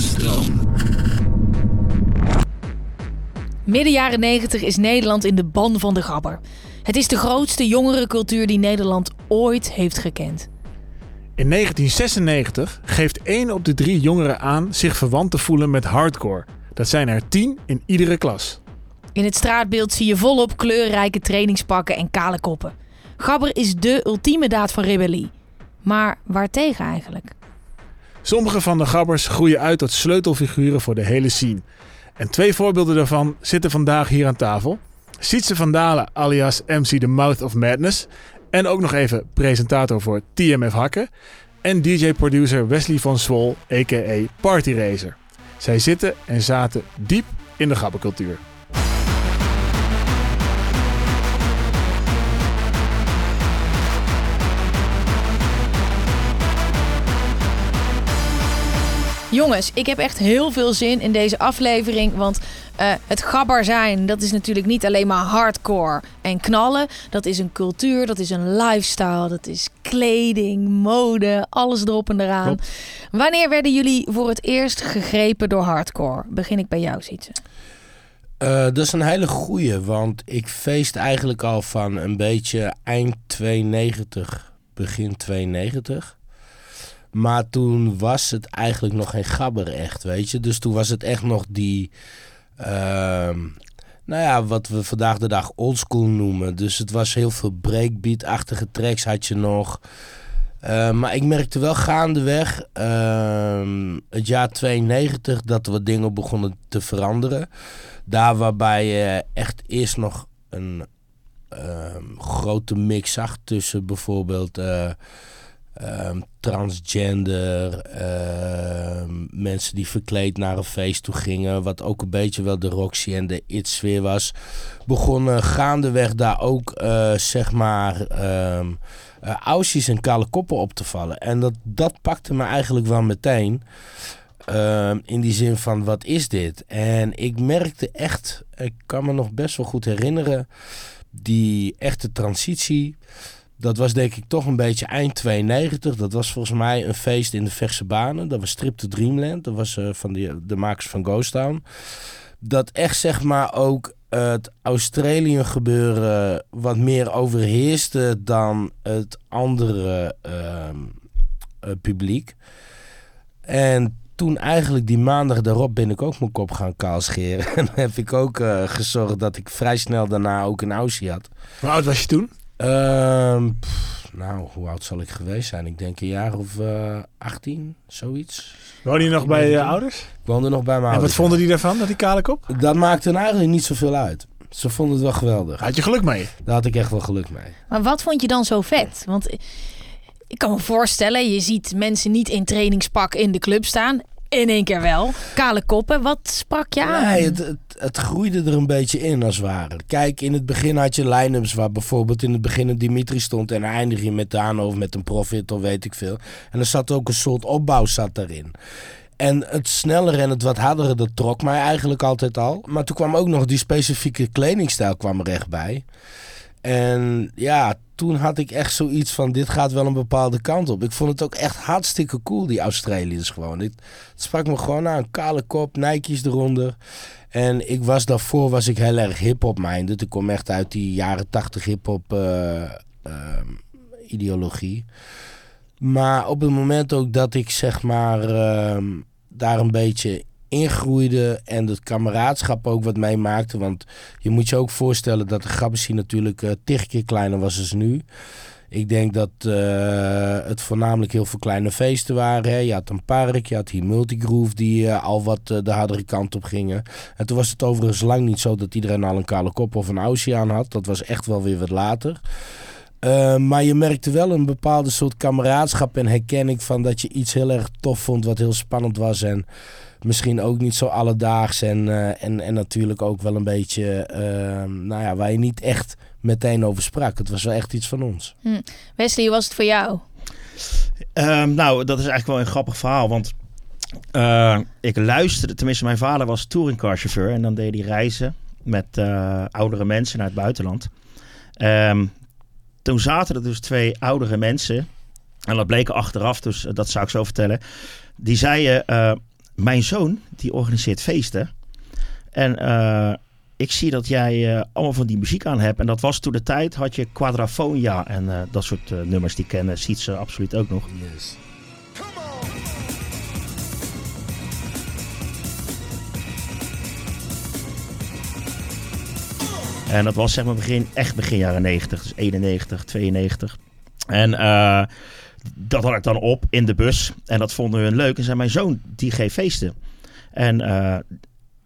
stroom. Midden jaren 90 is Nederland in de ban van de gabber. Het is de grootste jongerencultuur die Nederland ooit heeft gekend. In 1996 geeft 1 op de 3 jongeren aan zich verwant te voelen met hardcore. Dat zijn er 10 in iedere klas. In het straatbeeld zie je volop kleurrijke trainingspakken en kale koppen. Gabber is de ultieme daad van rebellie. Maar waartegen eigenlijk? Sommige van de gabbers groeien uit tot sleutelfiguren voor de hele scene. En twee voorbeelden daarvan zitten vandaag hier aan tafel. Sietse van Dalen alias MC The Mouth of Madness. En ook nog even presentator voor TMF Hakken. En DJ-producer Wesley van Swol, a.k.a. Party Racer. Zij zitten en zaten diep in de gabbercultuur. Jongens, ik heb echt heel veel zin in deze aflevering. Want uh, het gabber zijn, dat is natuurlijk niet alleen maar hardcore en knallen. Dat is een cultuur, dat is een lifestyle, dat is kleding, mode, alles erop en eraan. Klopt. Wanneer werden jullie voor het eerst gegrepen door hardcore? Begin ik bij jou, Sietse. Eh, dat is een hele goeie, want ik feest eigenlijk al van een beetje eind 92, begin 92. Maar toen was het eigenlijk nog geen gabber echt, weet je. Dus toen was het echt nog die, ehm, nou ja, wat we vandaag de dag oldschool noemen. Dus het was heel veel breakbeat-achtige tracks had je nog. Eh, maar ik merkte wel gaandeweg, ehm, het jaar 92, dat er wat dingen begonnen te veranderen. Daar waarbij je echt eerst nog een ehm, grote mix zag tussen bijvoorbeeld eh, ehm, transgender, ehm, mensen die verkleed naar een feest toe gingen, wat ook een beetje wel de Roxy en de It sfeer was, begonnen gaandeweg daar ook eh, zeg maar ausjes en kale koppen op te vallen. En dat, dat pakte me eigenlijk wel meteen. In die zin van, wat is dit? En ik merkte echt, ik kan me nog best wel goed herinneren, die echte transitie. Dat was denk ik toch een beetje eind 92. Dat was volgens mij een feest in de Verse Banen. Dat was Strip to Dreamland. Dat was eh, van de makers van Ghost Town. Dat echt zeg maar ook het Australië gebeuren wat meer overheerste dan het andere ehm, eh, publiek. En toen eigenlijk die maandag daarop ben ik ook mijn kop gaan kaalscheren. En heb ik ook eh, gezorgd dat ik vrij snel daarna ook een Aussie had. Hoe oud was je toen? Ehm, pff, nou, hoe oud zal ik geweest zijn? Ik denk een jaar of eh 18, zoiets. Woon je nog bij je ouders? Ik woonde nog bij mijn En wat ouders. vonden die daarvan, dat die kale kop? Dat maakte hen eigenlijk niet zoveel uit. Ze vonden het wel geweldig. Had je geluk mee? Daar had ik echt wel geluk mee. Maar wat vond je dan zo vet? Want ik kan me voorstellen, je ziet mensen niet in trainingspak in de club staan. In één keer wel. Kale koppen. Wat sprak je aan? Nee, het, het, groeide er een beetje in als het ware. Kijk, in het begin had je line-ups waar bijvoorbeeld in het begin een Dimitri stond en eindig je met Dano of met een Profit of weet ik veel. En er zat ook een soort opbouw zat daarin. En het snellere en het wat hardere, dat trok mij eigenlijk altijd al. Maar toen kwam ook nog die specifieke kledingstijl kwam er echt bij. En ja, toen had ik echt zoiets van, dit gaat wel een bepaalde kant op. Ik vond het ook echt hartstikke cool, die Australiërs gewoon. Het, sprak me gewoon aan, kale kop, Nike's eronder. En ik was daarvoor was ik heel erg hip-hop minded. Ik kom echt uit die jaren tachtig hip-hop eh, ehm. Maar op het moment ook dat ik zeg maar ehm, daar een beetje ingroeide en het kameraadschap ook wat meemaakte. Want je moet je ook voorstellen dat de Gabbessie natuurlijk eh tig keer kleiner was dan nu. Ik denk dat eh, het voornamelijk heel veel kleine feesten waren. Hè. Je had een park, je had hier Multigroove die eh, al wat de hardere kant op gingen. En toen was het overigens lang niet zo dat iedereen al een kale kop of een aussie aan had. Dat was echt wel weer wat later. Uh, maar je merkte wel een bepaalde soort kameraadschap en herkenning van dat je iets heel erg tof vond, wat heel spannend was. En misschien ook niet zo alledaags. En, eh, en, en natuurlijk ook wel een beetje, eh, nou ja, waar je niet echt meteen over sprak. Het was wel echt iets van ons. Hm. Wesley, hoe was het voor jou? Ehm, nou, dat is eigenlijk wel een grappig verhaal. Want eh, ik luisterde, tenminste, mijn vader was touringcarchauffeur. En dan deed hij reizen met eh, oudere mensen naar het buitenland. Ehm, toen zaten er dus twee oudere mensen. En dat bleken achteraf, dus dat zou ik zo vertellen. Die zeiden: eh, mijn zoon, die organiseert feesten. En eh, ik zie dat jij eh, allemaal van die muziek aan hebt. En dat was toen de tijd, had je Quadrafonia en eh, dat soort nummers. Die kennen ziet ze absoluut ook nog. Yes. En dat was zeg maar begin, echt begin jaren 90, dus 91, 92. En dat had ik dan op in de bus. En dat vonden hun leuk. En zei mijn zoon, die geeft feesten. En eh,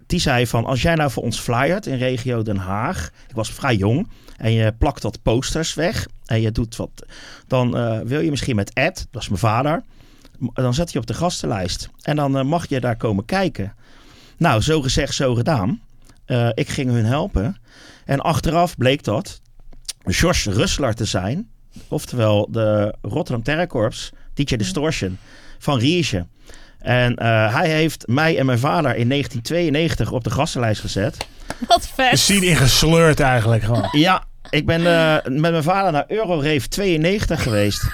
die zei van, als jij nou voor ons flyert in regio Den Haag. Ik was vrij jong. En je plakt wat posters weg. En je doet wat. Dan eh, wil je misschien met Ed, dat is mijn vader. Dan zet je op de gastenlijst. En dan eh, mag je daar komen kijken. Nou, zo gezegd, zo gedaan. Ik ging hun helpen. En achteraf bleek dat George Russelaar te zijn. Oftewel de Rotterdam Terrorkorps, DJ Distortion van Riesje. En eh, hij heeft mij en mijn vader in 1992 op de gastenlijst gezet. Wat De vet. scene ingesleurd eigenlijk gewoon. Ja, ik ben eh, met mijn vader naar Eurorave 92 geweest.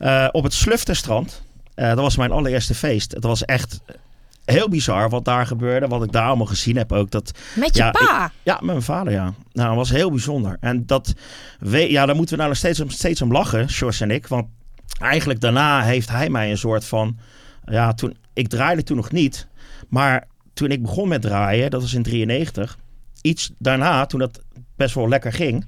Eh, op het Slufterstrand. Eh, dat was mijn allereerste feest. Het was echt heel bizar wat daar gebeurde. Wat ik daar allemaal gezien heb ook. Dat, Met je Ja, pa. ja, met mijn vader, ja. Nou, dat was heel bijzonder. En dat, we, ja, daar moeten we nou nog steeds, om- steeds om lachen, Sjors en ik. Want eigenlijk daarna heeft hij mij een soort van... Ja, toen, ik draaide toen nog niet. Maar toen ik begon met draaien, dat was in 93. Iets daarna, toen dat best wel lekker ging,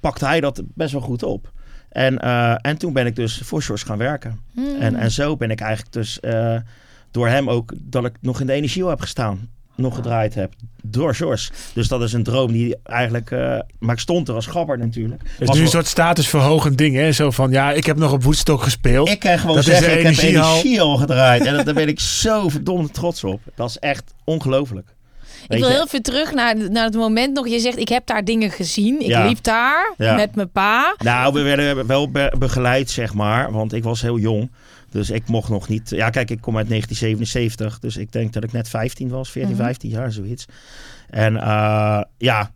pakte hij dat best wel goed op. En, eh, en toen ben ik dus voor Sjors gaan werken. Hmm. En, en zo ben ik eigenlijk dus eh, door hem ook dat ik nog in de energie heb gestaan. Nog gedraaid heb. Door George. Dus dat is een droom die eigenlijk... eh, maar ik stond er als gabber natuurlijk. Het is Was nu een soort statusverhogend ding, hè? Zo van, ja, ik heb nog op Woodstock gespeeld. Ik kan gewoon Dat is zeggen, ik heb energie al gedraaid. En daar ben ik zo verdomd trots op. Dat is echt ongelooflijk. Ik wil heel veel terug naar, naar het moment nog. Je zegt, ik heb daar dingen gezien. Ik Ja. liep daar Ja. met mijn pa. Nou, we werden wel be- begeleid, zeg maar. Want ik was heel jong. Dus ik mocht nog niet... Ja, kijk, ik kom uit 1977. Dus ik denk dat ik net 15 was. 14, Mhm. 15 jaar, zoiets. En eh, ja,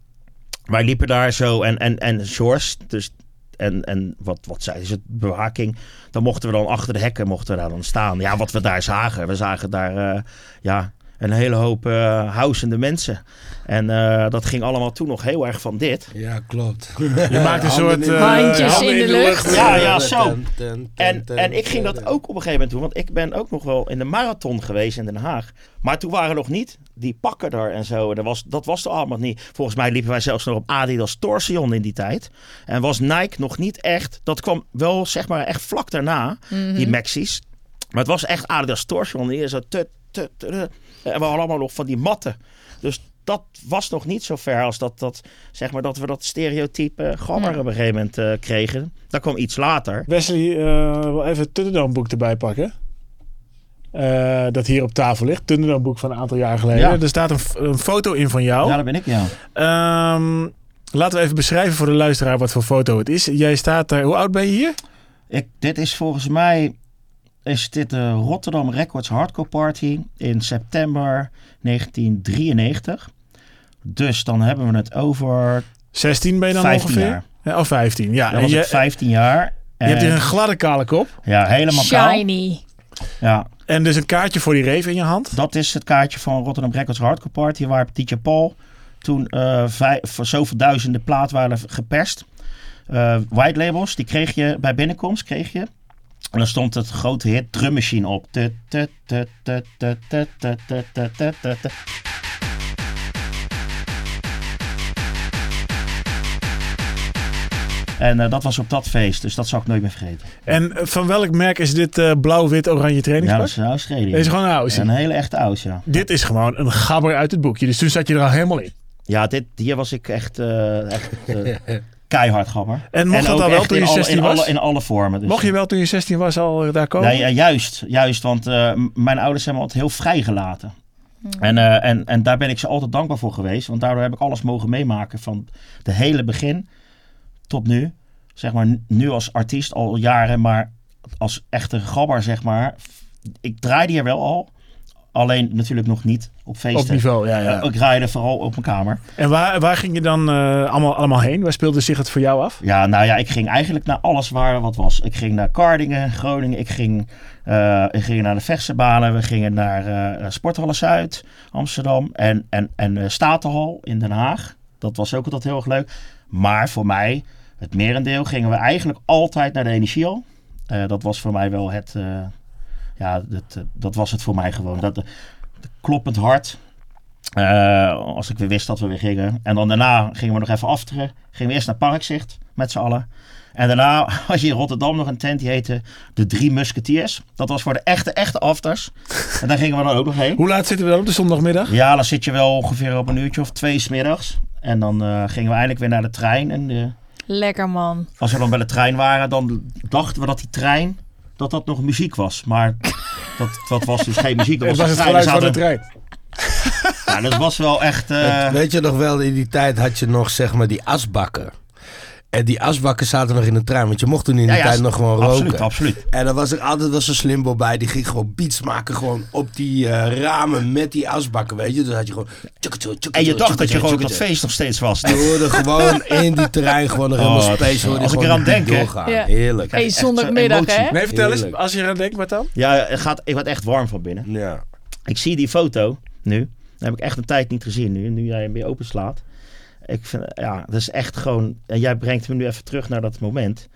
wij liepen daar zo. En, en, en George, dus... En, en wat, wat zei ze, bewaking. Dan mochten we dan achter de hekken mochten we daar dan staan. Ja, wat we daar zagen. We zagen daar eh, ja, een hele hoop housende mensen. En eh, dat ging allemaal toen nog heel erg van dit. Ja, klopt. Je maakt een soort... eh, Handjes in de lucht. Ja, ja, zo. Ten, ten, ten, En, ten, en ik ging dat ook op een gegeven moment doen. Want ik ben ook nog wel in de marathon geweest in Den Haag. Maar toen waren nog niet die pakken er en zo. En dat was, dat was er allemaal niet. Volgens mij liepen wij zelfs nog op Adidas Torsion in die tijd. En was Nike nog niet echt... Dat kwam wel zeg maar echt vlak daarna. Die Maxis. Maar het was echt Adidas Torsion. Die is zo... Tut, tut, tut, tut. En we hadden allemaal nog van die matten. Dus dat was nog niet zo ver als dat, dat, zeg maar, dat we dat stereotype gabber Ja. op een gegeven moment eh, kregen. Dat kwam iets later. Wesley eh, wil even het Thunderdome boek erbij pakken. Eh, dat hier op tafel ligt. Thunderdome boek van een aantal jaar geleden. Ja. Er staat een, een foto in van jou. Ja, dat ben ik, ja. Ehm, laten we even beschrijven voor de luisteraar wat voor foto het is. Jij staat daar... Hoe oud ben je hier? Ik, dit is volgens mij is dit de Rotterdam Records Hardcore Party in september 1993. Dus dan hebben we het over 16 ben je dan 15 ongeveer? jaar. Ja, of 15, ja. Dan En was je, ik 15 jaar. je hebt hier En- een gladde kale kop. Ja, helemaal kaal. Shiny. Ja, En dus een kaartje voor die rave in je hand. dat is het kaartje van Rotterdam Records Hardcore Party. Waar DJ Paul toen eh vij- voor zoveel duizenden plaat waren geperst. Eh, white labels, die kreeg je bij binnenkomst. Kreeg je. En dan stond het grote hit drummachine op. En dat was op dat feest, dus dat zal ik nooit meer vergeten. En van welk merk is dit blauw-wit-oranje trainingspak? Ja, dat is een Aussie. Dit is gewoon een Aussie. Een hele echte oude. ja. Dit is gewoon een gabber uit het boekje, dus toen zat je er al helemaal in. Ja, dit, hier was ik echt... Echt keihard gabber. En mocht dat ook al wel toen je in alle- 16 in was? Alle, in alle vormen. Dus. Mocht je wel toen je 16 was al eh, daar komen? Nee, ja, juist, juist, want eh, mijn ouders hebben me altijd heel vrijgelaten. En, eh, en, en daar ben ik ze altijd dankbaar voor geweest. Want daardoor heb ik alles mogen meemaken. Van de hele begin tot nu. Zeg maar nu als artiest al jaren. Maar als echte gabber zeg maar. Ik draaide hier wel al. Alleen natuurlijk nog niet op feesten. Op niveau, ja. ja. Eh, ik raaide vooral op mijn kamer. En waar, waar ging je dan eh, allemaal, allemaal heen? Waar speelde zich het voor jou af? Ja, nou ja, ik ging eigenlijk naar alles waar wat was. Ik ging naar Kardingen, Groningen. Ik ging, eh, ik ging naar de Vechtebanen. We gingen naar eh Sporthallen Zuid, Amsterdam. En, en, en Statenhal in Den Haag. Dat was ook altijd heel erg leuk. Maar voor mij, het merendeel, gingen we eigenlijk altijd naar de Energiehal. Eh, dat was voor mij wel het... eh, ja, dat, eh, dat was het voor mij gewoon. Dat, dat kloppend hart. Eh, als ik weer wist dat we weer gingen. En dan daarna gingen we nog even afteren. Gingen we eerst naar Parkzicht met z'n allen. En daarna had je in Rotterdam nog een tent die heette De Drie Musketeers. Dat was voor de echte, echte afters. En daar gingen we dan ook nog heen. Hoe laat zitten we dan op de zondagmiddag? Ja, dan zit je wel ongeveer op een uurtje of twee smiddags. En dan eh, gingen we eindelijk weer naar de trein. En eh, Lekker man. als we dan bij de trein waren, dan dachten we dat die trein, dat dat nog muziek was. Maar dat, dat was dus geen muziek. Dat Het was, het geluid van de trein. Ja, dat was wel echt... eh, Weet je nog wel, in die tijd had je nog zeg maar die asbakken. En die asbakken zaten nog in de trein, want je mocht toen in die ja, ja, tijd nog gewoon absoluut, roken. absoluut. En dan was er altijd wel zo'n slimbo bij, die ging gewoon beats maken gewoon op die eh, ramen met die asbakken, weet je. Dus had je gewoon... En je dacht dat je gewoon op dat feest nog steeds was. Je hoorde gewoon in die terrein gewoon nog helemaal Oh, space. hoorde als ik eraan denk, hè. doorgaan. Ja. Heerlijk. Hey, zondagmiddag zo'n hè? Nee, vertel eens, als je eraan denkt, wat dan? Ja, het gaat, ik word echt warm van binnen. Ja. Ik zie die foto nu. Dat heb ik echt een tijd niet gezien nu. Nu jij hem weer openslaat. Ik vind, ja, dat is echt gewoon... En jij brengt me nu even terug naar dat moment.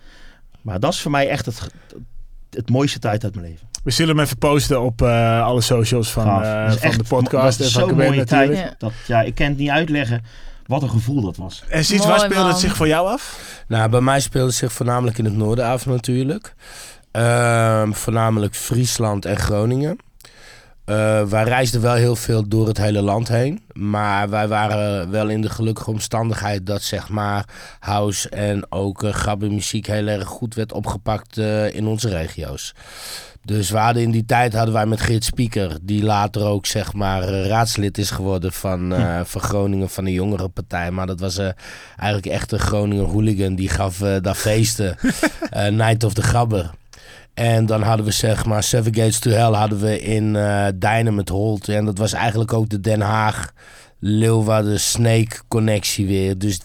Maar dat is voor mij echt het, het mooiste tijd uit mijn leven. We zullen hem even posten op eh, alle socials van, eh, Dat is van echt- de podcast dat en is zo'n mooie tijd. Ja. Dat, ja, ik kan het niet uitleggen wat een gevoel dat was. En sinds Mooi, waar speelde het zich voor jou af? Nou, bij mij speelde het zich voornamelijk in het noorden af natuurlijk. Ehm, voornamelijk Friesland en Groningen. Eh, wij reisden wel heel veel door het hele land heen. Maar wij waren wel in de gelukkige omstandigheid dat zeg maar house en ook uh, muziek heel erg goed werd opgepakt eh, in onze regio's. Dus we hadden in die tijd hadden wij met Geert Spieker, die later ook zeg maar raadslid is geworden van, eh, van Groningen van de jongere partij. Maar dat was eigenlijk echt een Groninger hooligan. Die gaf daar feesten. Night of the Gabber. En dan hadden we zeg maar Seven Gates to Hell hadden we in eh Dijnen met Holt. En dat was eigenlijk ook de Den Haag Leeuwarden Snake connectie weer. Dus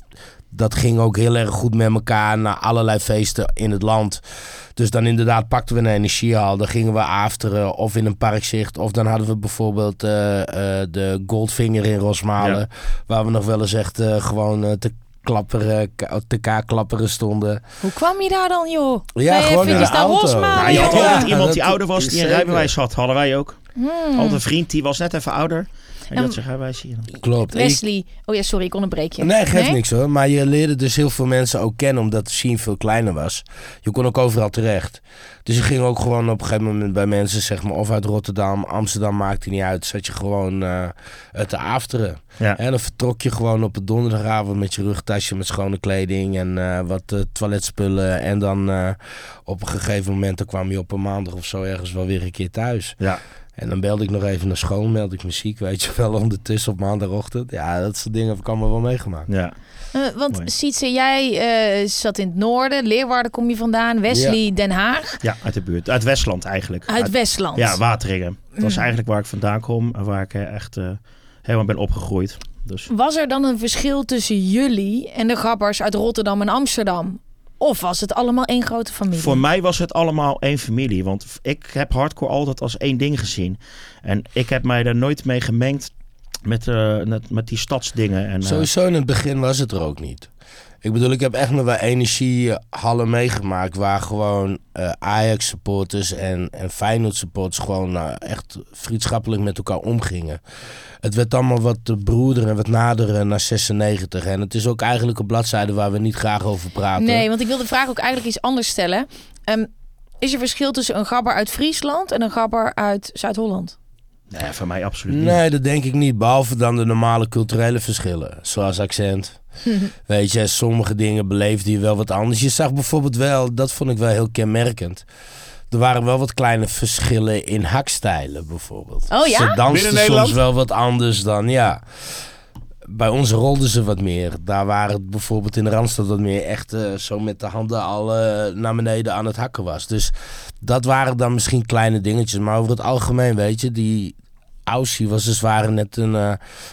dat ging ook heel erg goed met elkaar naar allerlei feesten in het land. Dus dan inderdaad pakten we een energiehal. Dan gingen we afteren of in een parkzicht. Of dan hadden we bijvoorbeeld uh, uh, de Goldfinger in Rosmalen. Ja. Waar we nog wel eens echt uh, gewoon te klapperen, te klapperen stonden. Hoe kwam je daar dan, joh? Ja, nee, gewoon in de auto. Ja, je had joh. altijd iemand die ouder was, die een rijbewijs had. Hadden wij ook. Hmm. Altijd een vriend, die was net even ouder. En die had zijn rijbewijs hier. Klopt. Wesley. Oh ja, sorry, ik onderbreek je. Nee, geeft niks hoor. Maar je leerde dus heel veel mensen ook kennen, omdat de scene veel kleiner was. Je kon ook overal terecht. Dus je ging ook gewoon op een gegeven moment bij mensen, zeg maar, of uit Rotterdam, Amsterdam, maakte niet uit. Zat je gewoon uh, te afteren. Ja. En dan vertrok je gewoon op een donderdagavond met je rugtasje met schone kleding en uh, wat uh, toiletspullen. En dan uh, op een gegeven moment dan kwam je op een maandag of zo ergens wel weer een keer thuis. Ja. En dan belde ik nog even naar school, meldde ik muziek, weet je wel, ondertussen op maandagochtend. Ja, dat soort dingen heb ik allemaal wel meegemaakt. Ja. Uh, want Sietse, jij uh, zat in het noorden, Leeuwarden kom je vandaan, Wesley, ja. Den Haag. Ja, uit de buurt. Uit Westland eigenlijk. Uit, uit Westland? Ja, Wateringen. Dat is mm. eigenlijk waar ik vandaan kom en waar ik echt uh, helemaal ben opgegroeid. Dus. Was er dan een verschil tussen jullie en de gabbers uit Rotterdam en Amsterdam? Of was het allemaal één grote familie? Voor mij was het allemaal één familie. Want ik heb hardcore altijd als één ding gezien. En ik heb mij daar nooit mee gemengd met, uh, met, met die stadsdingen. En, uh... Sowieso in het begin was het er ook niet. Ik bedoel, ik heb echt nog wel energiehallen meegemaakt waar gewoon uh, Ajax supporters en, en Feyenoord supporters gewoon uh, echt vriendschappelijk met elkaar omgingen. Het werd allemaal wat broeder en wat nader naar 96. En het is ook eigenlijk een bladzijde waar we niet graag over praten. Nee, want ik wil de vraag ook eigenlijk iets anders stellen. Um, is er verschil tussen een gabber uit Friesland en een gabber uit Zuid-Holland? Nee, voor mij absoluut niet. Nee, dat denk ik niet. Behalve dan de normale culturele verschillen. Zoals accent. Weet je, sommige dingen beleefde je wel wat anders. Je zag bijvoorbeeld wel, dat vond ik wel heel kenmerkend. Er waren wel wat kleine verschillen in hakstijlen bijvoorbeeld. Oh ja? Ze dansten soms wel wat anders dan, ja. Bij ons rolden ze wat meer. Daar waren het bijvoorbeeld in de Randstad wat meer echt uh, zo met de handen al uh, naar beneden aan het hakken was. Dus dat waren dan misschien kleine dingetjes. Maar over het algemeen, weet je, die Aussie was als het ware net een, eh,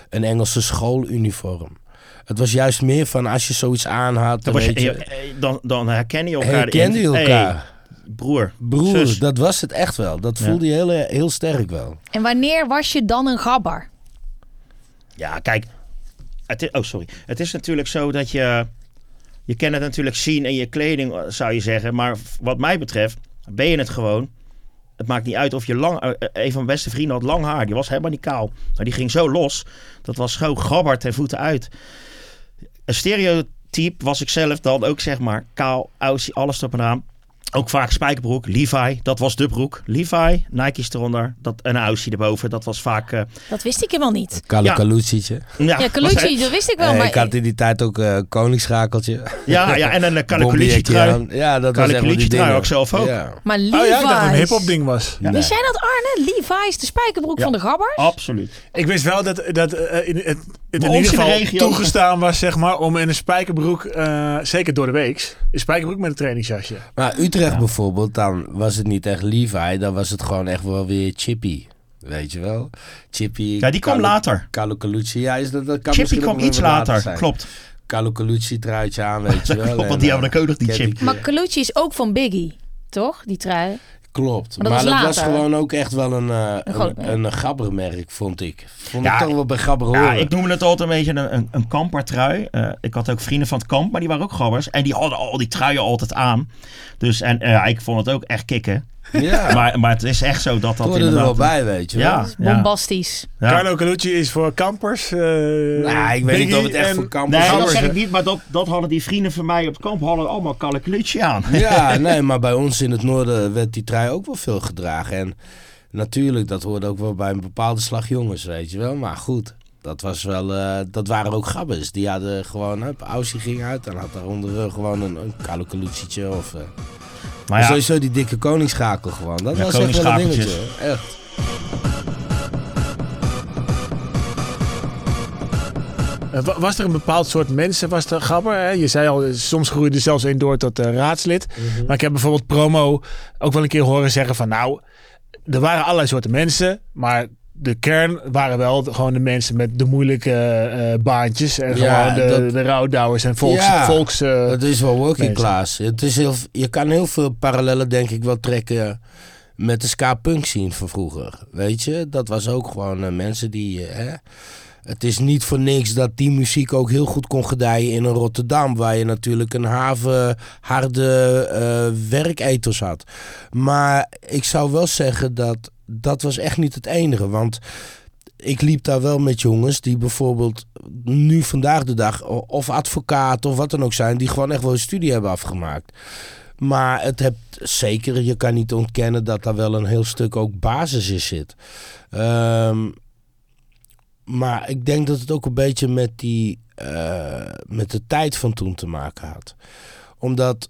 een Engelse schooluniform. Het was juist meer van als je zoiets aan had, Dan, je, eh, dan, dan herken je elkaar. herkende je Hey, elkaar. broer, Broer, zus. dat was het echt wel. Dat Ja. voelde je heel, heel sterk wel. En wanneer was je dan een gabber? Ja, kijk. Het is, oh, sorry. Het is natuurlijk zo dat je... Je kan het natuurlijk zien in je kleding, zou je zeggen. Maar wat mij betreft, ben je het gewoon. Het maakt niet uit of je lang... eh, eh, Een van mijn beste vrienden had lang haar. Die was helemaal niet kaal. Maar die ging zo los. Dat was zo gabberd ten voeten uit. Een stereotype was ik zelf dan ook, zeg maar. Kaal, Aussie, alles erop en aan. Ook vaak spijkerbroek, Levi, dat was de broek. Levi, Nike's eronder, dat, en een Aussie erboven. Dat was vaak... eh, Dat wist ik helemaal niet. Kalle Ja. Kalucietje. ja, Ja, dat wist ik wel. Eh, maar ik had in die tijd ook eh koningsschakeltje. Ja, ja, en een uh, Bombiertje trui. Ja, dat was die trui ook zelf ook. Ja. maar Levi's. Oh ja, ik dacht dat het een hip-hop ding was. Nee. Wist jij dat, Arne? Levi's, de spijkerbroek Ja. van de gabbers? Absoluut. Ik wist wel dat, dat eh, in, het, het in ieder geval regio- toegestaan was, zeg maar, om in een spijkerbroek, eh, zeker door de week, een spijkerbroek met een trainingsjasje. Maar Utrecht bijvoorbeeld, dan was het niet echt Levi, dan was het gewoon echt wel weer Chippy. Weet je wel? Chippy. Ja, die kwam later. Kalu Kalucci, ja, is dat, dat kan Chippy misschien kwam iets later, klopt. Kalu Kalucci truitje aan, weet je wel. Klopt, want die eh, hadden de ook nog die ken chip. ik, Maar Colucci is ook van Biggie, toch? Die trui. Klopt. Maar dat Maar was dat was later. gewoon ook echt wel een, eh, Een groot merk. een, een gabbermerk, vond ik. Vond Ja, ik toch wel bij gabber horen. Ja, ik noemde het altijd een beetje een, een, een kampertrui. Eh, ik had ook vrienden van het kamp, maar die waren ook gabbers. En die hadden al die truien altijd aan. Dus, en eh, ik vond het ook echt kicken. Ja, Maar, maar het is echt zo dat dat dat hoorde er wel inderdaad... bij, weet je wel. Ja, is bombastisch. ja. Carlo Calucci is voor kampers. eh Nou, ik weet niet of het echt en- voor kampers Nee, dat zeg ik niet, maar dat, dat hadden die vrienden van mij op het kamp hadden allemaal kalkulutje aan. Ja, nee, maar bij ons in het noorden werd die trui ook wel veel gedragen. En natuurlijk, dat hoorde ook wel bij een bepaalde slag jongens, weet je wel. Maar goed, dat, was wel, eh, dat waren ook gabbers. Die hadden gewoon, hup, Aussie ging uit en had daaronder gewoon een, een kalkoelutsietje of... eh, Maar ja, Sowieso die dikke koningsschakel gewoon. Dat Ja, was echt wel een dingetje. Echt. Eh, wa- Was er een bepaald soort mensen, was er gabber? Hè? Je zei al, soms groeide er zelfs een door tot eh, raadslid. Mhm. Maar ik heb bijvoorbeeld promo ook wel een keer horen zeggen van nou, er waren allerlei soorten mensen, maar de kern waren wel de- gewoon de mensen met de moeilijke eh, baantjes en Ja, gewoon de, dat- de rouwdouwers en volks, Ja, volks eh, Het is wel working mensen. class. Het is heel, je kan heel veel parallellen denk ik wel trekken met de ska-punk scene van vroeger. Weet je, dat was ook gewoon eh, mensen die... eh, hè, het is niet voor niks dat die muziek ook heel goed kon gedijen in een Rotterdam, waar je natuurlijk een havenharde eh werkethos had. Maar ik zou wel zeggen dat dat was echt niet het enige, want ik liep daar wel met jongens die bijvoorbeeld nu vandaag de dag of advocaat of wat dan ook zijn, die gewoon echt wel een studie hebben afgemaakt. Maar het hebt zeker, je kan niet ontkennen dat daar wel een heel stuk ook basis in zit. Ehm, maar ik denk dat het ook een beetje met, die, eh, met de tijd van toen te maken had. Omdat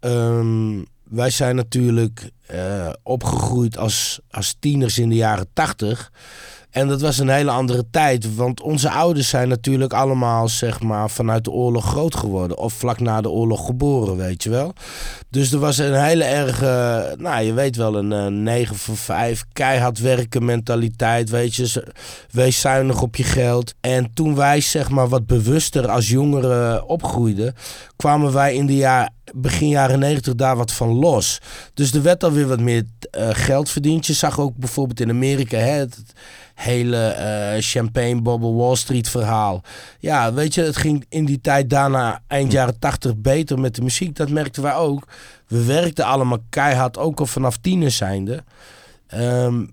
ehm, wij zijn natuurlijk eh, opgegroeid als, als tieners in de jaren tachtig. En dat was een hele andere tijd. Want onze ouders zijn natuurlijk allemaal zeg maar, vanuit de oorlog groot geworden. Of vlak na de oorlog geboren, weet je wel. Dus er was een hele erge, nou je weet wel, een eh, 9 voor 5, keihard werken mentaliteit, weet je. Wees zuinig op je geld. En toen wij zeg maar wat bewuster als jongeren opgroeiden, kwamen wij in de jaar, begin jaren 90 daar wat van los. Dus er werd alweer wat meer eh, geld verdiend. Je zag ook bijvoorbeeld in Amerika hè, het hele eh, champagne bubble Wall Street verhaal. Ja, weet je, het ging in die tijd daarna eind jaren 80 beter met de muziek. Dat merkten wij ook. We werkten allemaal keihard, ook al vanaf tieners zijnde. Ehm,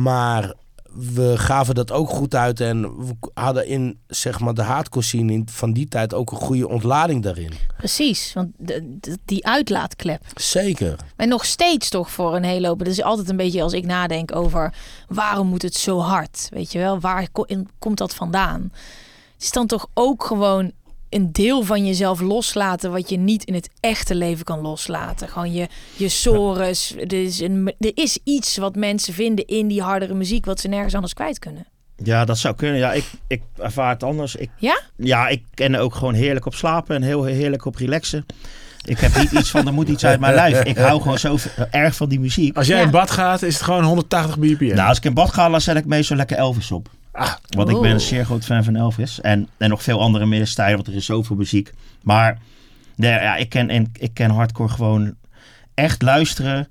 maar we gaven dat ook goed uit en we hadden in zeg maar, de hardcore scene van die tijd ook een goede ontlading daarin. Precies, want de- de- die uitlaatklep. Zeker. En nog steeds toch voor een hele hoop. Dat is altijd een beetje als ik nadenk over waarom moet het zo hard? Weet je wel, waar komt dat vandaan? Het is dan toch ook gewoon een deel van jezelf loslaten wat je niet in het echte leven kan loslaten. Gewoon je, je sores. Er is, een, er is iets wat mensen vinden in die hardere muziek wat ze nergens anders kwijt kunnen. Ja, dat zou kunnen. Ja, ik, ik ervaar het anders. Ik, Ja? ja, ik ken er ook gewoon heerlijk op slapen en heel heerlijk op relaxen. Ik heb niet iets van, er moet iets uit mijn lijf. Ik hou gewoon zo erg van die muziek. Als jij Ja. in bad gaat, is het gewoon 180 bpm. Nou, als ik in bad ga, dan zet ik meestal lekker Elvis op. Ah, Want ik ben een Oh. zeer groot fan van Elvis. En, en nog veel andere middenstijlen, want er is zoveel muziek. Maar nee, ja, ik, ken, en, ik ken hardcore gewoon echt luisteren.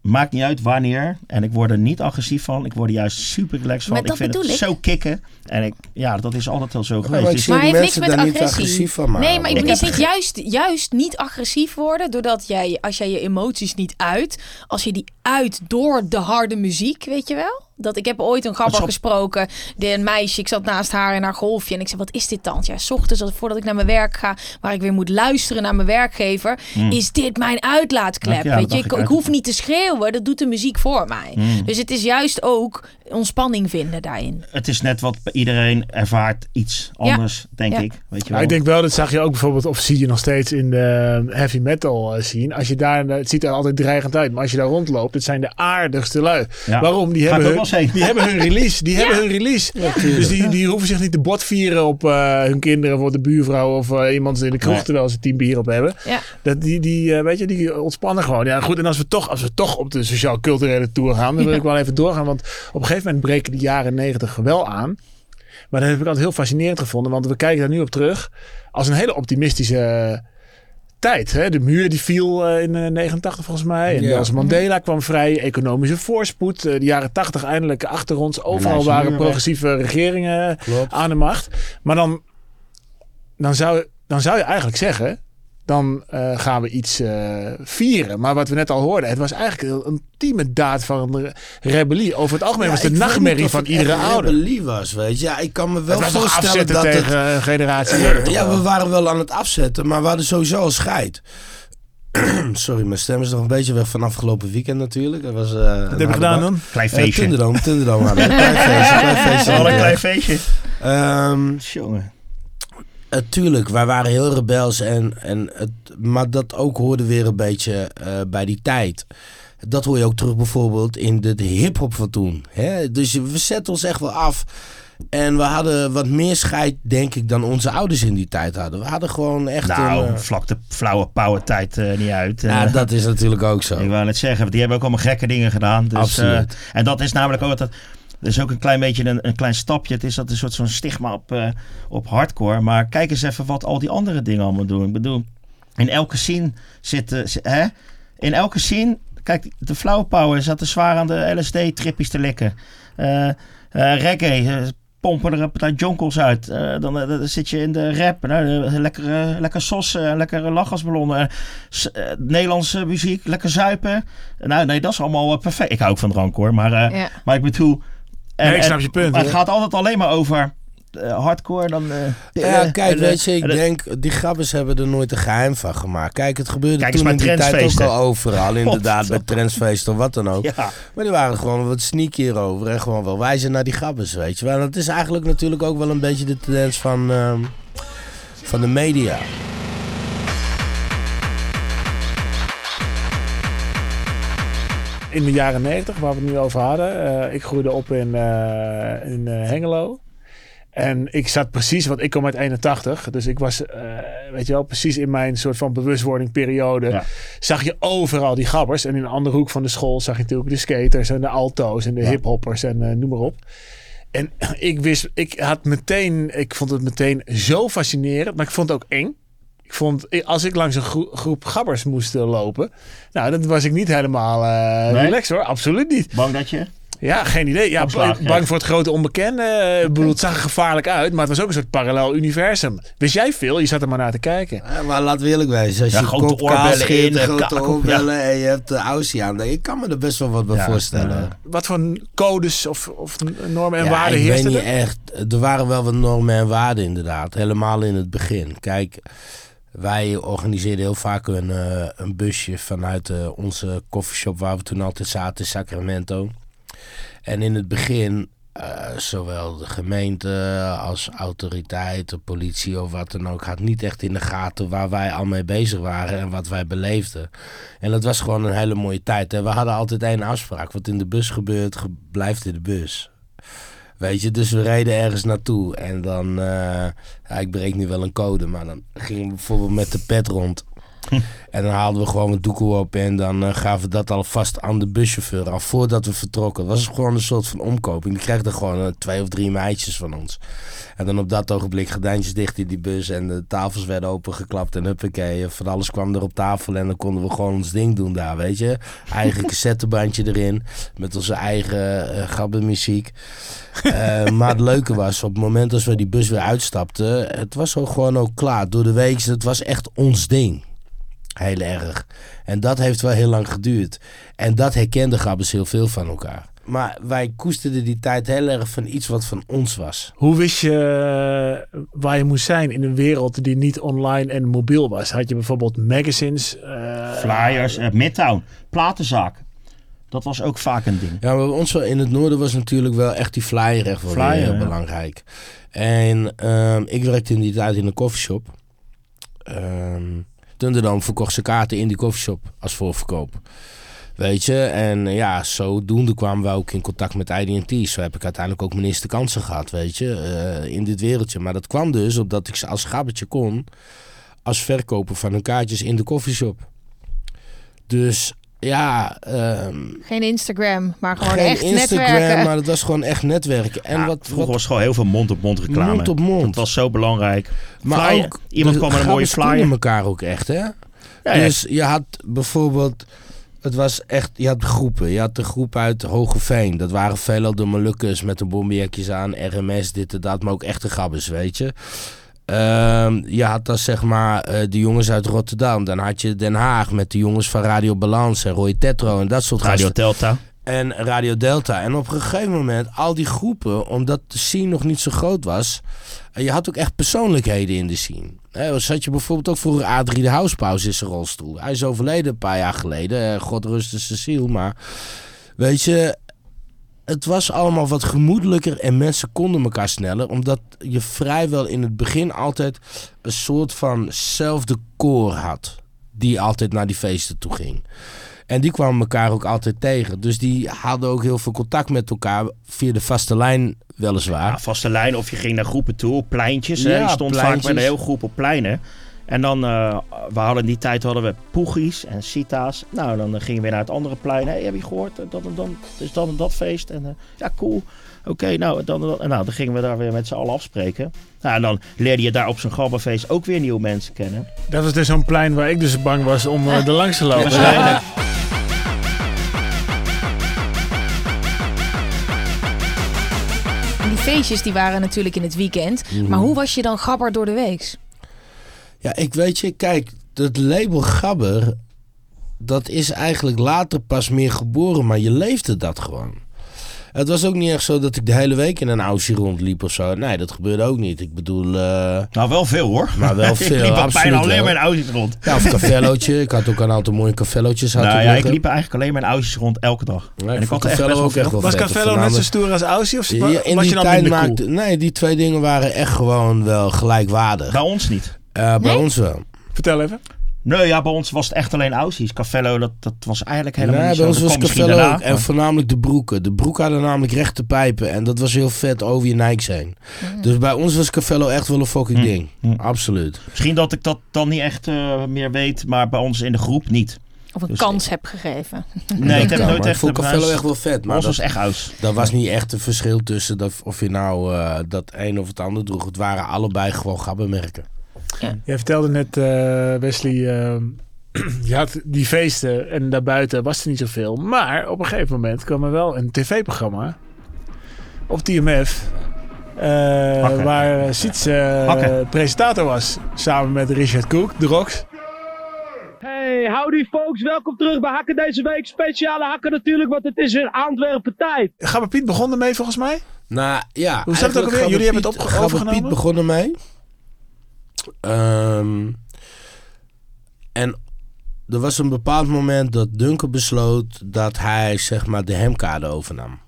Maakt niet uit wanneer. En ik word er niet agressief van. Ik word er juist super relaxed van. Maar ik dat vind het ik. zo kicken. En ik, ja, dat is altijd al zo maar geweest. ik Dus- Maar hij heeft niks mensen met agressie. agressief van maken. Nee, maar ik is juist, juist niet agressief worden doordat jij, als jij je emoties niet uit, als je die uit door de harde muziek, weet je wel? Dat ik heb ooit een op- gesproken, de, een meisje, ik zat naast haar in haar golfje en ik zei, wat is dit dan? Ja, s ochtends voordat ik naar mijn werk ga, waar ik weer moet luisteren naar mijn werkgever, is dit mijn uitlaatklep? Ja, weet je, ik, hoef niet te schreeuwen, dat doet de muziek voor mij. Dus het is juist ook ontspanning vinden daarin. het is net wat iedereen ervaart iets anders, denk Ja. ik. Weet je Nou, wel. ik denk wel, dat zag je ook bijvoorbeeld, of zie je nog steeds in de heavy metal eh, scene. Als je daar, het ziet er altijd dreigend uit, maar als je daar rondloopt, het zijn de aardigste lui. Ja. Waarom? Die hebben, hun, die hebben hun release. Die hebben hun release. dus die, die hoeven zich niet te bot vieren op eh, hun kinderen, of de buurvrouw of eh, iemand in de kroeg, Nee. terwijl ze tien bier op hebben. Ja. Dat die, die, eh, weet je, die ontspannen gewoon. Ja, goed. En als we toch, als we toch op de sociaal-culturele tour gaan, dan wil ik wel even doorgaan. Want op een gegeven moment breken de jaren negentig wel aan. Maar dat heb ik altijd heel fascinerend gevonden. Want we kijken daar nu op terug als een hele optimistische eh, tijd. Hè? De muur die viel eh, in eh, 89 volgens mij. En Ja. Nelson Mandela kwam vrij. Economische voorspoed. Eh, de jaren 80 eindelijk achter ons. Overal waren progressieve regeringen Klopt. aan de macht. Maar dan, dan, zou, dan zou je eigenlijk zeggen... Dan eh, gaan we iets eh, vieren. Maar wat we net al hoorden, het was eigenlijk een ultieme daad van re- rebellie. Over het algemeen was Ja, de nachtmerrie of van het iedere ouder. rebellie was, weet je. Ja, ik kan me wel Het voorstellen dat het... tegen een generatie. Ja, we waren wel aan het afzetten, maar we hadden sowieso al scheid. Sorry, mijn stem is nog een beetje weg van afgelopen weekend natuurlijk. Dat was, uh, Wat heb je gedaan dan? Klein Uh, feestje. We. Klein feestje, klein feestje. Wel een klein feestje. Ehm, Jongen. Uh, tuurlijk, wij waren heel rebels. En, en het, maar dat ook hoorde weer een beetje eh, bij die tijd. Dat hoor je ook terug bijvoorbeeld in de, de hip-hop van toen. Hè? Dus we zetten ons echt wel af. En we hadden wat meer scheid, denk ik, dan onze ouders in die tijd hadden. We hadden gewoon echt Nou, een... eh, vlak de flauwe power tijd eh, niet uit. ja, Eh, dat is natuurlijk ook zo. Ik wou net zeggen, die hebben ook allemaal gekke dingen gedaan. Dus, Absoluut. eh, en dat is namelijk ook dat. Is ook een klein beetje een, een klein stapje. Het is dat een soort van stigma op, eh, op hardcore. Maar kijk eens even wat al die andere dingen allemaal doen. Ik bedoel, in elke scene zitten. zi- Hè? In elke scene. Kijk, de flower power zaten zwaar aan de LSD-trippies te likken. Eh, reggae. pompen er een partij jonkels uit. Dan, dan zit je in de rap. Nou, eh, lekker, eh, lekker sos, eh, lekker lachgasballonnen. Nederlandse muziek, lekker zuipen. Nou, nee, dat is allemaal perfect. Ik hou ook van drank hoor, maar, Ja. maar ik bedoel... Nee, ik snap je punt, Maar het gaat altijd alleen maar over eh, hardcore. Dan, eh, Ja, eh, kijk, en, weet je, eh, ik en, eh, denk, die grabbers hebben er nooit een geheim van gemaakt. Kijk, het gebeurde Kijk toen in die tijd ook al overal, inderdaad, bij trendsfeesten of wat dan ook. Ja, Maar die waren gewoon wat sneaky hierover en gewoon wel wijzen naar die grabbers, weet je wel. En dat is eigenlijk natuurlijk ook wel een beetje de tendens van, ehm, van de media. In de jaren 90, waar we het nu over hadden. eh, ik groeide op in, eh, in eh, Hengelo. En ik zat precies, want ik kom uit 81. Dus ik was, weet je wel, precies in mijn soort van bewustwordingperiode. Ja. Zag je overal die gabbers. En in een andere hoek van de school zag je natuurlijk de skaters en de alto's en de Ja. hiphoppers en noem maar op. En ik wist, ik had meteen, ik vond het meteen zo fascinerend, maar ik vond het ook eng. Ik vond, als ik langs een gro- groep gabbers moest eh, lopen, nou, dan was ik niet helemaal eh Nee? relaxed hoor. Absoluut niet. bang dat je... Ja, geen idee. Ja, bang, ja. voor het grote onbekende. Eh, Ik bedoel, het zag er gevaarlijk uit, maar het was ook een soort parallel universum. Wist jij veel? Je zat er maar naar te kijken. Ja, maar laten we eerlijk wezen. Als Ja, je grote oorbellen in, eh, grote oorbellen en je hebt de Aussie aan. Ik kan me er best wel wat bij Ja, voorstellen. Wat voor codes of, of normen en Ja, waarden ik weet heersten niet er? echt. Er waren wel wat normen en waarden inderdaad. Helemaal in het begin. Kijk, wij organiseerden heel vaak een, eh, een busje vanuit eh, onze koffieshop waar we toen altijd zaten in Sacramento. En in het begin, eh, zowel de gemeente als autoriteiten, politie of wat dan ook, had niet echt in de gaten waar wij al mee bezig waren en wat wij beleefden. En dat was gewoon een hele mooie tijd. En we hadden altijd één afspraak. Wat in de bus gebeurt, ge- blijft in de bus. Weet je, dus we reden ergens naartoe en dan, eh, ja, ik breek nu wel een code, maar dan gingen we bijvoorbeeld met de pet rond. En dan haalden we gewoon een doekoe op en dan eh, gaven we dat alvast aan de buschauffeur al voordat we vertrokken. Het was gewoon een soort van omkoping. Die kreeg er gewoon eh, twee of drie meisjes van ons. En dan op dat ogenblik gordijntjes dicht in die bus en de tafels werden opengeklapt en huppakee. Van alles kwam er op tafel en dan konden we gewoon ons ding doen daar, weet je. Eigen cassettebandje erin met onze eigen uh, gabbermuziek. Maar het leuke was, op het moment dat we die bus weer uitstapten, het was ook gewoon ook klaar. Door de week, het was echt ons ding. Heel erg. En dat heeft wel heel lang geduurd. En dat herkende Gabbers heel veel van elkaar. Maar wij koesterden die tijd heel erg van iets wat van ons was. Hoe wist je uh, waar je moest zijn in een wereld die niet online en mobiel was? Had je bijvoorbeeld magazines? Uh, Flyers, uh, Midtown, platenzaak. Dat was ook vaak een ding. Ja, maar bij ons wel in het noorden was natuurlijk wel echt die flyer echt wel Flyer, heel ja. belangrijk. En ehm, ik werkte in die tijd in een koffieshop. Um, Thunderdome verkocht zijn kaarten in die koffieshop als voorverkoop. Weet je, en ja, zodoende kwamen we ook in contact met IDT. Zo heb ik uiteindelijk ook mijn eerste kansen gehad, weet je, uh, in dit wereldje. Maar dat kwam dus omdat ik als gabbertje kon als verkoper van hun kaartjes in de koffieshop. Dus ja... Um, geen Instagram, maar gewoon geen echt Instagram, netwerken. maar het was gewoon echt netwerken. En Ja, wat, vroeger wat, was gewoon heel veel mond-op-mond reclame. Mond op mond. Dat was zo belangrijk. maar Flyer, ook iemand de kwam met een mooie flyer. elkaar ook echt, hè? Ja. Dus je had bijvoorbeeld, het was echt, je had groepen. Je had de groep uit Hogeveen. Dat waren veelal de Molukkers met de bomberjackjes aan, RMS, dit en dat, maar ook echte gabbers, weet je. Ehm, je had dan zeg maar eh, de jongens uit Rotterdam. Dan had je Den Haag met de jongens van Radio Balans en Roy Tetro en dat soort Radio gasten. Delta. En Radio Delta. En op een gegeven moment, al die groepen, omdat de scene nog niet zo groot was. En je had ook echt persoonlijkheden in de scene. He, zat je bijvoorbeeld ook voor Adrie de Housepaus in zijn rolstoel. Hij is overleden een paar jaar geleden. eh, God zijn ziel. Maar weet je, het was allemaal wat gemoedelijker en mensen konden elkaar sneller. Omdat je vrijwel in het begin altijd een soort van zelfde koor had. Die altijd naar die feesten toe ging. En die kwamen elkaar ook altijd tegen. Dus die hadden ook heel veel contact met elkaar via de vaste lijn weliswaar. Ja, vaste lijn of je ging naar groepen toe, pleintjes. hè. Ja, je stond pleintjes. vaak met een heel groep op pleinen. En dan, eh, we hadden in die tijd hadden we poegies en sita's. Nou, dan eh, gingen we weer naar het andere plein. Hey, heb je gehoord? eh, Dat en dan is dan en dat feest. En eh, ja, cool. Oké, nou, dan, dan, nou, dan gingen we daar weer met z'n allen afspreken. Nou, en dan leerde je daar op zo'n gabberfeest ook weer nieuwe mensen kennen. Dat was dus zo'n plein waar ik dus bang was om uh, er langs te lopen. En die feestjes die waren natuurlijk in het weekend. Mhm. Maar hoe was je dan gabber door de weeks? Ja, ik weet je, kijk, het label Gabber, dat is eigenlijk later pas meer geboren, maar je leefde dat gewoon. Het was ook niet echt zo dat ik de hele week in een Aussie rondliep of zo. Nee, dat gebeurde ook niet. Ik bedoel, eh, Nou, wel veel hoor. Maar wel ik veel, liep ook absoluut bijna alleen wel. maar in Aussies rond. ja, of cafellootje. ik had ook een aantal mooie cafellootjes. had Nou ik ja, ik liep eigenlijk alleen maar in Aussies rond elke dag. Nee, en ik ik had echt Cafello ook echt wel Was vet. Cavello net zo stoer als Aussie? Of Ja, in was die je dan tijd cool? maakte... Nee, die twee dingen waren echt gewoon wel gelijkwaardig. Bij ons niet. Eh, bij Nee? ons wel. Vertel even. Nee, ja, bij ons was het echt alleen Aussies. Cafello, dat, dat was eigenlijk helemaal Nee, niet bij zo. ons was Cavello daarna, ook. En maar- voornamelijk de broeken. De broeken hadden namelijk rechte pijpen. En dat was heel vet over je Nike zijn. Dus bij ons was Cavello echt wel een fucking Hm. ding. Hm. Absoluut. Misschien dat ik dat dan niet echt eh, meer weet, maar bij ons in de groep niet. Of een Dus- kans heb gegeven? Nee, Dat ik heb kan, nooit ik echt... vond bij Cavello ons- echt wel vet. Maar ons dat, was echt aus. dat was niet echt een verschil tussen dat, of je nou eh, dat een of het ander droeg. Het waren allebei gewoon gabbermerken. Jij vertelde net, eh, Wesley, ehm, je had die feesten en daarbuiten was er niet zoveel. Maar op een gegeven moment kwam er wel een tv-programma op TMF. eh, waar Siets eh, presentator was. Samen met Richard Koek, de Rox. Hey, howdy folks, welkom terug bij Hakken deze week. Speciale Hakken natuurlijk, want het is weer Antwerpen tijd. Gabber Piet begon ermee volgens mij. Nou ja. Hoe staat het ook alweer? Jullie hebben het opge- Piet- Gabber? Piet begon ermee. Ehm, en er was een bepaald moment dat Duncan besloot dat hij zeg maar de hemkade overnam.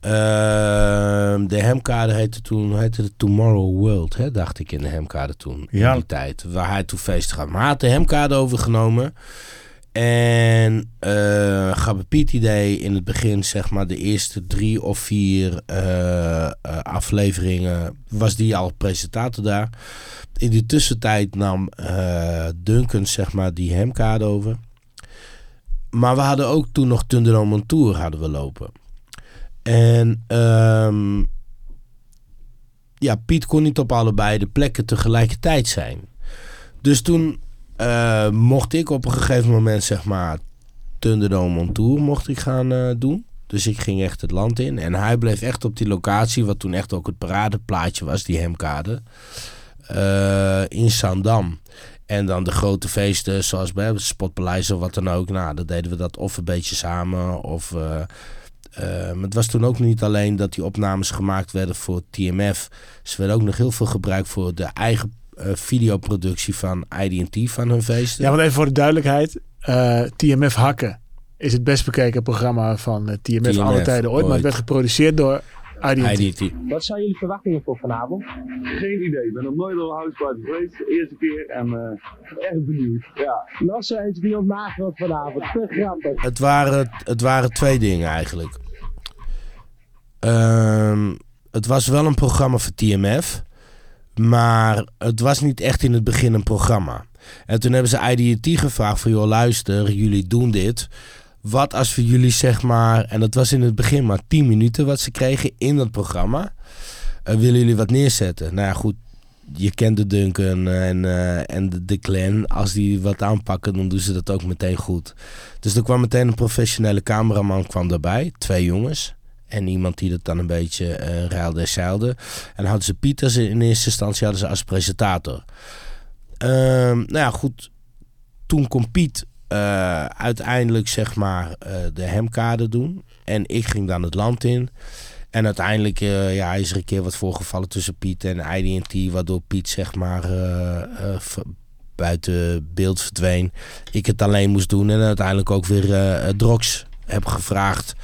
Ehm, de hemkade heette toen, heette het Tomorrow World, hè, dacht ik in de hemkade toen, Ja. in die tijd, waar hij toen feest had. Maar hij had de hemkade overgenomen En eh Gabbe Piet idee in het begin, zeg maar, de eerste drie of vier eh, eh, afleveringen, was die al presentator daar. In die tussentijd nam eh, Duncan, zeg maar, die hemkade over. Maar we hadden ook toen nog Thunderdome on Tour hadden we lopen. En ehm, ja, Piet kon niet op allebei de plekken tegelijkertijd zijn. Dus toen eh, mocht ik op een gegeven moment, zeg maar, Thunderdome on Tour mocht ik gaan eh, doen. Dus ik ging echt het land in. En hij bleef echt op die locatie, wat toen echt ook het paradeplaatje was, die hemkade. eh, in Zandam. En dan de grote feesten, zoals bij het Spotpaleis of wat dan ook. Nou, dan deden we dat of een beetje samen. Of, het was toen ook niet alleen dat die opnames gemaakt werden voor TMF. Ze werden ook nog heel veel gebruikt voor de eigen videoproductie van ID&T van hun feesten. Ja, want even voor de duidelijkheid. eh, TMF Hakken is het best bekeken programma van eh, TMF, TMF, alle tijden ooit. Maar het werd geproduceerd door IDT. ID&T. Wat zijn jullie verwachtingen voor vanavond? Geen idee. Ik ben nog nooit op een geweest. De eerste keer en eh, echt benieuwd. Ja. Zo eentje die ontmaagd wordt vanavond. Te grappig. Het waren, het waren twee dingen eigenlijk. Ehm, het was wel een programma voor TMF. Maar het was niet echt in het begin een programma. En toen hebben ze IDT gevraagd van... joh, luister, jullie doen dit. Wat als we jullie zeg maar... en dat was in het begin maar 10 minuten wat ze kregen in dat programma. Eh, willen jullie wat neerzetten? Nou ja, goed. Je kent de Duncan en, eh, en de, de clan. Als die wat aanpakken, dan doen ze dat ook meteen goed. Dus er kwam meteen een professionele cameraman kwam daarbij. Twee jongens. En iemand die dat dan een beetje eh ruilde en zeilde. En hadden ze Pieters in eerste instantie hadden ze als presentator. Ehm, nou ja, goed. Toen kon Piet eh, uiteindelijk zeg maar eh, de hemkade doen. En ik ging dan het land in. En uiteindelijk eh, ja, is er een keer wat voorgevallen tussen Piet en ID&T. Waardoor Piet zeg maar buiten beeld verdween. Ik het alleen moest doen. En uiteindelijk ook weer Drox heb gevraagd.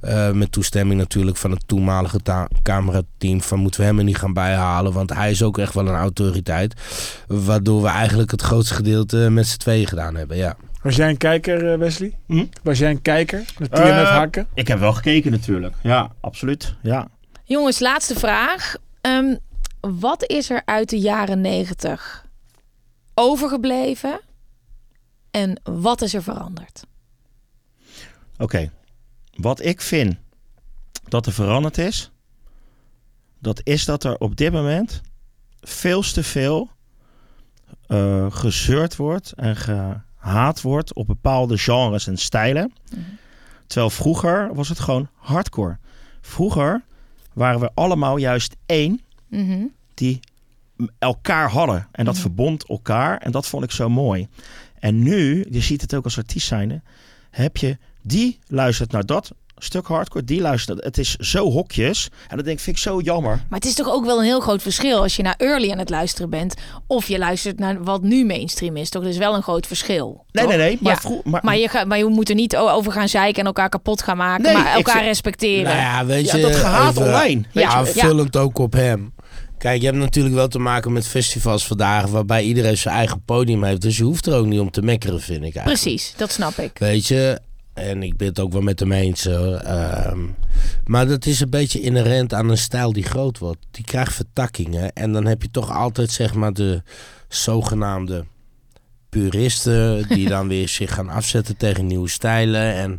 Eh, met toestemming natuurlijk van het toenmalige camerateam. Van moeten we hem er niet gaan bijhalen. Want hij is ook echt wel een autoriteit. Waardoor we eigenlijk het grootste gedeelte met z'n tweeën gedaan hebben. Ja. Was jij een kijker, eh, Wesley? Hm? Was jij een kijker? Met TMF Eh, Hakken? Ik heb wel gekeken natuurlijk. Ja, absoluut. Ja. Jongens, laatste vraag. Ehm, wat is er uit de jaren negentig overgebleven? En wat is er veranderd? Oké. Wat ik vind dat er veranderd is, dat is dat er op dit moment veel te veel eh, gezeurd wordt en gehaat wordt op bepaalde genres en stijlen. Terwijl vroeger was het gewoon hardcore. Vroeger waren we allemaal juist één Mhm. die elkaar hadden. En dat Mhm. verbond elkaar. En dat vond ik zo mooi. En nu, je ziet het ook als artiest zijnde, heb je die luistert naar dat stuk hardcore, die luistert. Het is zo hokjes. En dat denk ik, vind ik zo jammer. Maar het is toch ook wel een heel groot verschil als je naar early aan het luisteren bent. Of je luistert naar wat nu mainstream is. Toch? Dat is wel een groot verschil. Nee, toch? nee, nee. Maar, Ja. vroeg, maar, Maar je, gaat, maar je moet er niet over gaan zeiken en elkaar kapot gaan maken. Nee, maar elkaar vind- respecteren. Nou ja, weet ja, je, dat gehaat even- online. Weet Ja, Aanvullend ook op hem. Kijk, je hebt natuurlijk wel te maken met festivals vandaag waarbij iedereen zijn eigen podium heeft. Dus je hoeft er ook niet om te mekkeren, vind ik eigenlijk. Precies, dat snap ik. Weet je, en ik ben het ook wel met hem eens. Ehm, maar dat is een beetje inherent aan een stijl die groot wordt. Die krijgt vertakkingen. En dan heb je toch altijd zeg maar de zogenaamde puristen die dan weer zich gaan afzetten tegen nieuwe stijlen. En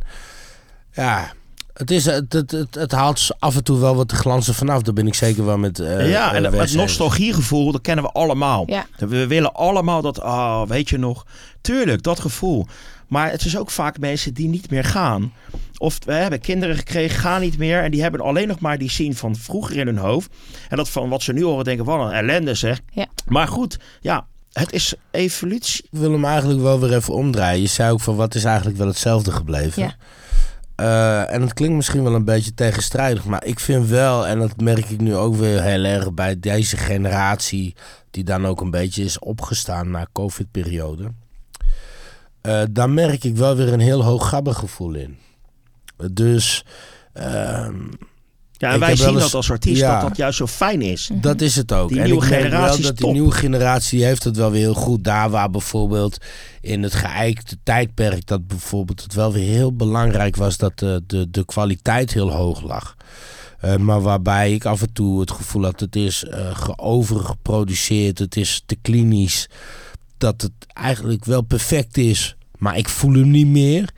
ja, het, is, het, het, het, het haalt af en toe wel wat de glansen vanaf. Daar ben ik zeker wel met eh ja, en eh, het nostalgiegevoel, dat kennen we allemaal. Ja. We willen allemaal dat, ah, weet je nog. Tuurlijk, dat gevoel. Maar het is ook vaak mensen die niet meer gaan. Of we hebben kinderen gekregen, gaan niet meer. En die hebben alleen nog maar die scene van vroeger in hun hoofd. En dat van wat ze nu horen, denken, wat een ellende zeg. Ja. Maar goed, ja, het is evolutie. Ik wil hem eigenlijk wel weer even omdraaien. Je zei ook van wat is eigenlijk wel hetzelfde gebleven. Ja. Eh, en het klinkt misschien wel een beetje tegenstrijdig, maar ik vind wel, en dat merk ik nu ook weer heel erg bij deze generatie, die dan ook een beetje is opgestaan na COVID-periode. Eh daar merk ik wel weer een heel hoog gabbergevoel in. Dus ehm, Ja, en wij zien eens- dat als artiest, ja. dat dat juist zo fijn is. Dat is het ook. Die en nieuwe ik generatie dat die nieuwe generatie heeft het wel weer heel goed. Daar waar bijvoorbeeld in het geëikte tijdperk dat bijvoorbeeld het wel weer heel belangrijk was dat de, de, de kwaliteit heel hoog lag. Eh, maar waarbij ik af en toe het gevoel had het is eh geovergeproduceerd, het is te klinisch. Dat het eigenlijk wel perfect is, maar ik voel hem niet meer.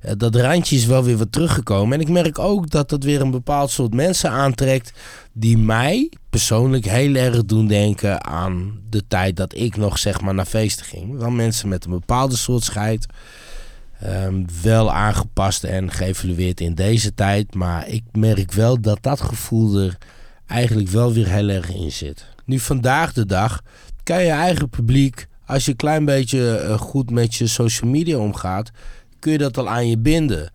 Eh, dat randje is wel weer wat teruggekomen. En ik merk ook dat dat weer een bepaald soort mensen aantrekt die mij persoonlijk heel erg doen denken aan de tijd dat ik nog zeg maar naar feesten ging. Wel mensen met een bepaalde soort scheid. Ehm, wel aangepast en geëvalueerd in deze tijd. Maar ik merk wel dat dat gevoel er eigenlijk wel weer heel erg in zit. Nu vandaag de dag kan je eigen publiek, als je een klein beetje eh, goed met je social media omgaat, kun je dat al aan je binden.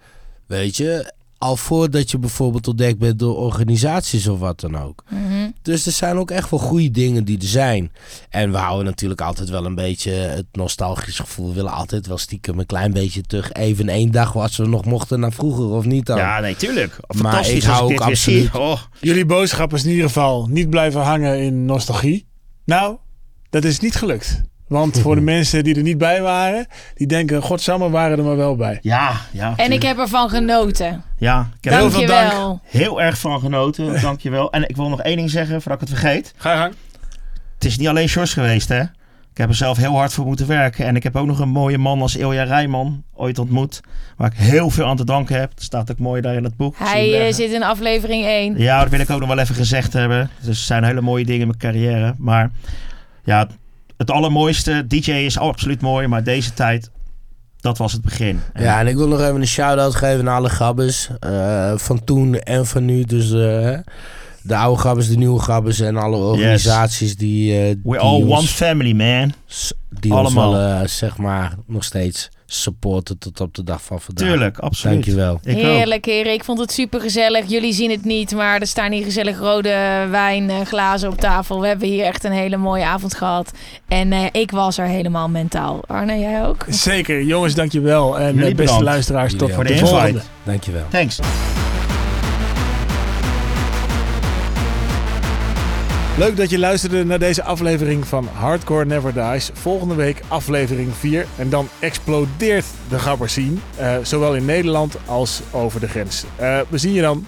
Weet je, al voordat je bijvoorbeeld ontdekt bent door organisaties of wat dan ook. Mhm. Dus er zijn ook echt wel goede dingen die er zijn. En we houden natuurlijk altijd wel een beetje het nostalgisch gevoel. We willen altijd wel stiekem een klein beetje terug. Even één dag was we nog mochten naar vroeger of niet dan. Ja, nee, tuurlijk. Maar Fantastisch ik hou dit ook absoluut-. Oh, Jullie boodschap is in ieder geval niet blijven hangen in nostalgie. Nou, dat is niet gelukt. Want voor de mensen die er niet bij waren, die denken, godsamme waren er maar wel bij. ja, ja. En ik heb ervan genoten. Ja, ik heb Heel veel Dankjewel. heel erg van genoten. Dankjewel. En ik wil nog één ding zeggen, voordat ik het vergeet. Ga je gang. Het is niet alleen Sjors geweest, hè. Ik heb er zelf heel hard voor moeten werken. En ik heb ook nog een mooie man als Ilja Rijman ooit ontmoet. Waar ik heel veel aan te danken heb. Het staat ook mooi daar in het boek. Hij eh, zit in aflevering 1. Ja, dat wil ik ook nog wel even gezegd hebben. Dus er zijn hele mooie dingen in mijn carrière. Maar ja, het allermooiste. DJ is absoluut mooi. Maar deze tijd, dat was het begin. En Ja, en ik wil nog even een shout-out geven naar alle gabbers. eh, van toen en van nu. Dus eh, de oude gabbers, de nieuwe gabbers en alle organisaties die, eh, We're die, all one family, man. die allemaal. wel, zeg maar, nog steeds supporten tot op de dag van vandaag. Tuurlijk, absoluut. Dankjewel. Ik. Heerlijk, heren. Ik vond het super gezellig. Jullie zien het niet, maar er staan hier gezellig rode wijnglazen op tafel. We hebben hier echt een hele mooie avond gehad. En eh, ik was er helemaal mentaal. Arne, jij ook? Zeker, jongens, dankjewel. En Jullie eh, beste bedankt. luisteraars, tot Voor de de volgende. Dankjewel. Thanks. Leuk dat je luisterde naar deze aflevering van Hardcore Never Dies. Volgende week aflevering 4. En dan explodeert de gabber scene. eh, zowel in Nederland als over de grens. Eh, we zien je dan.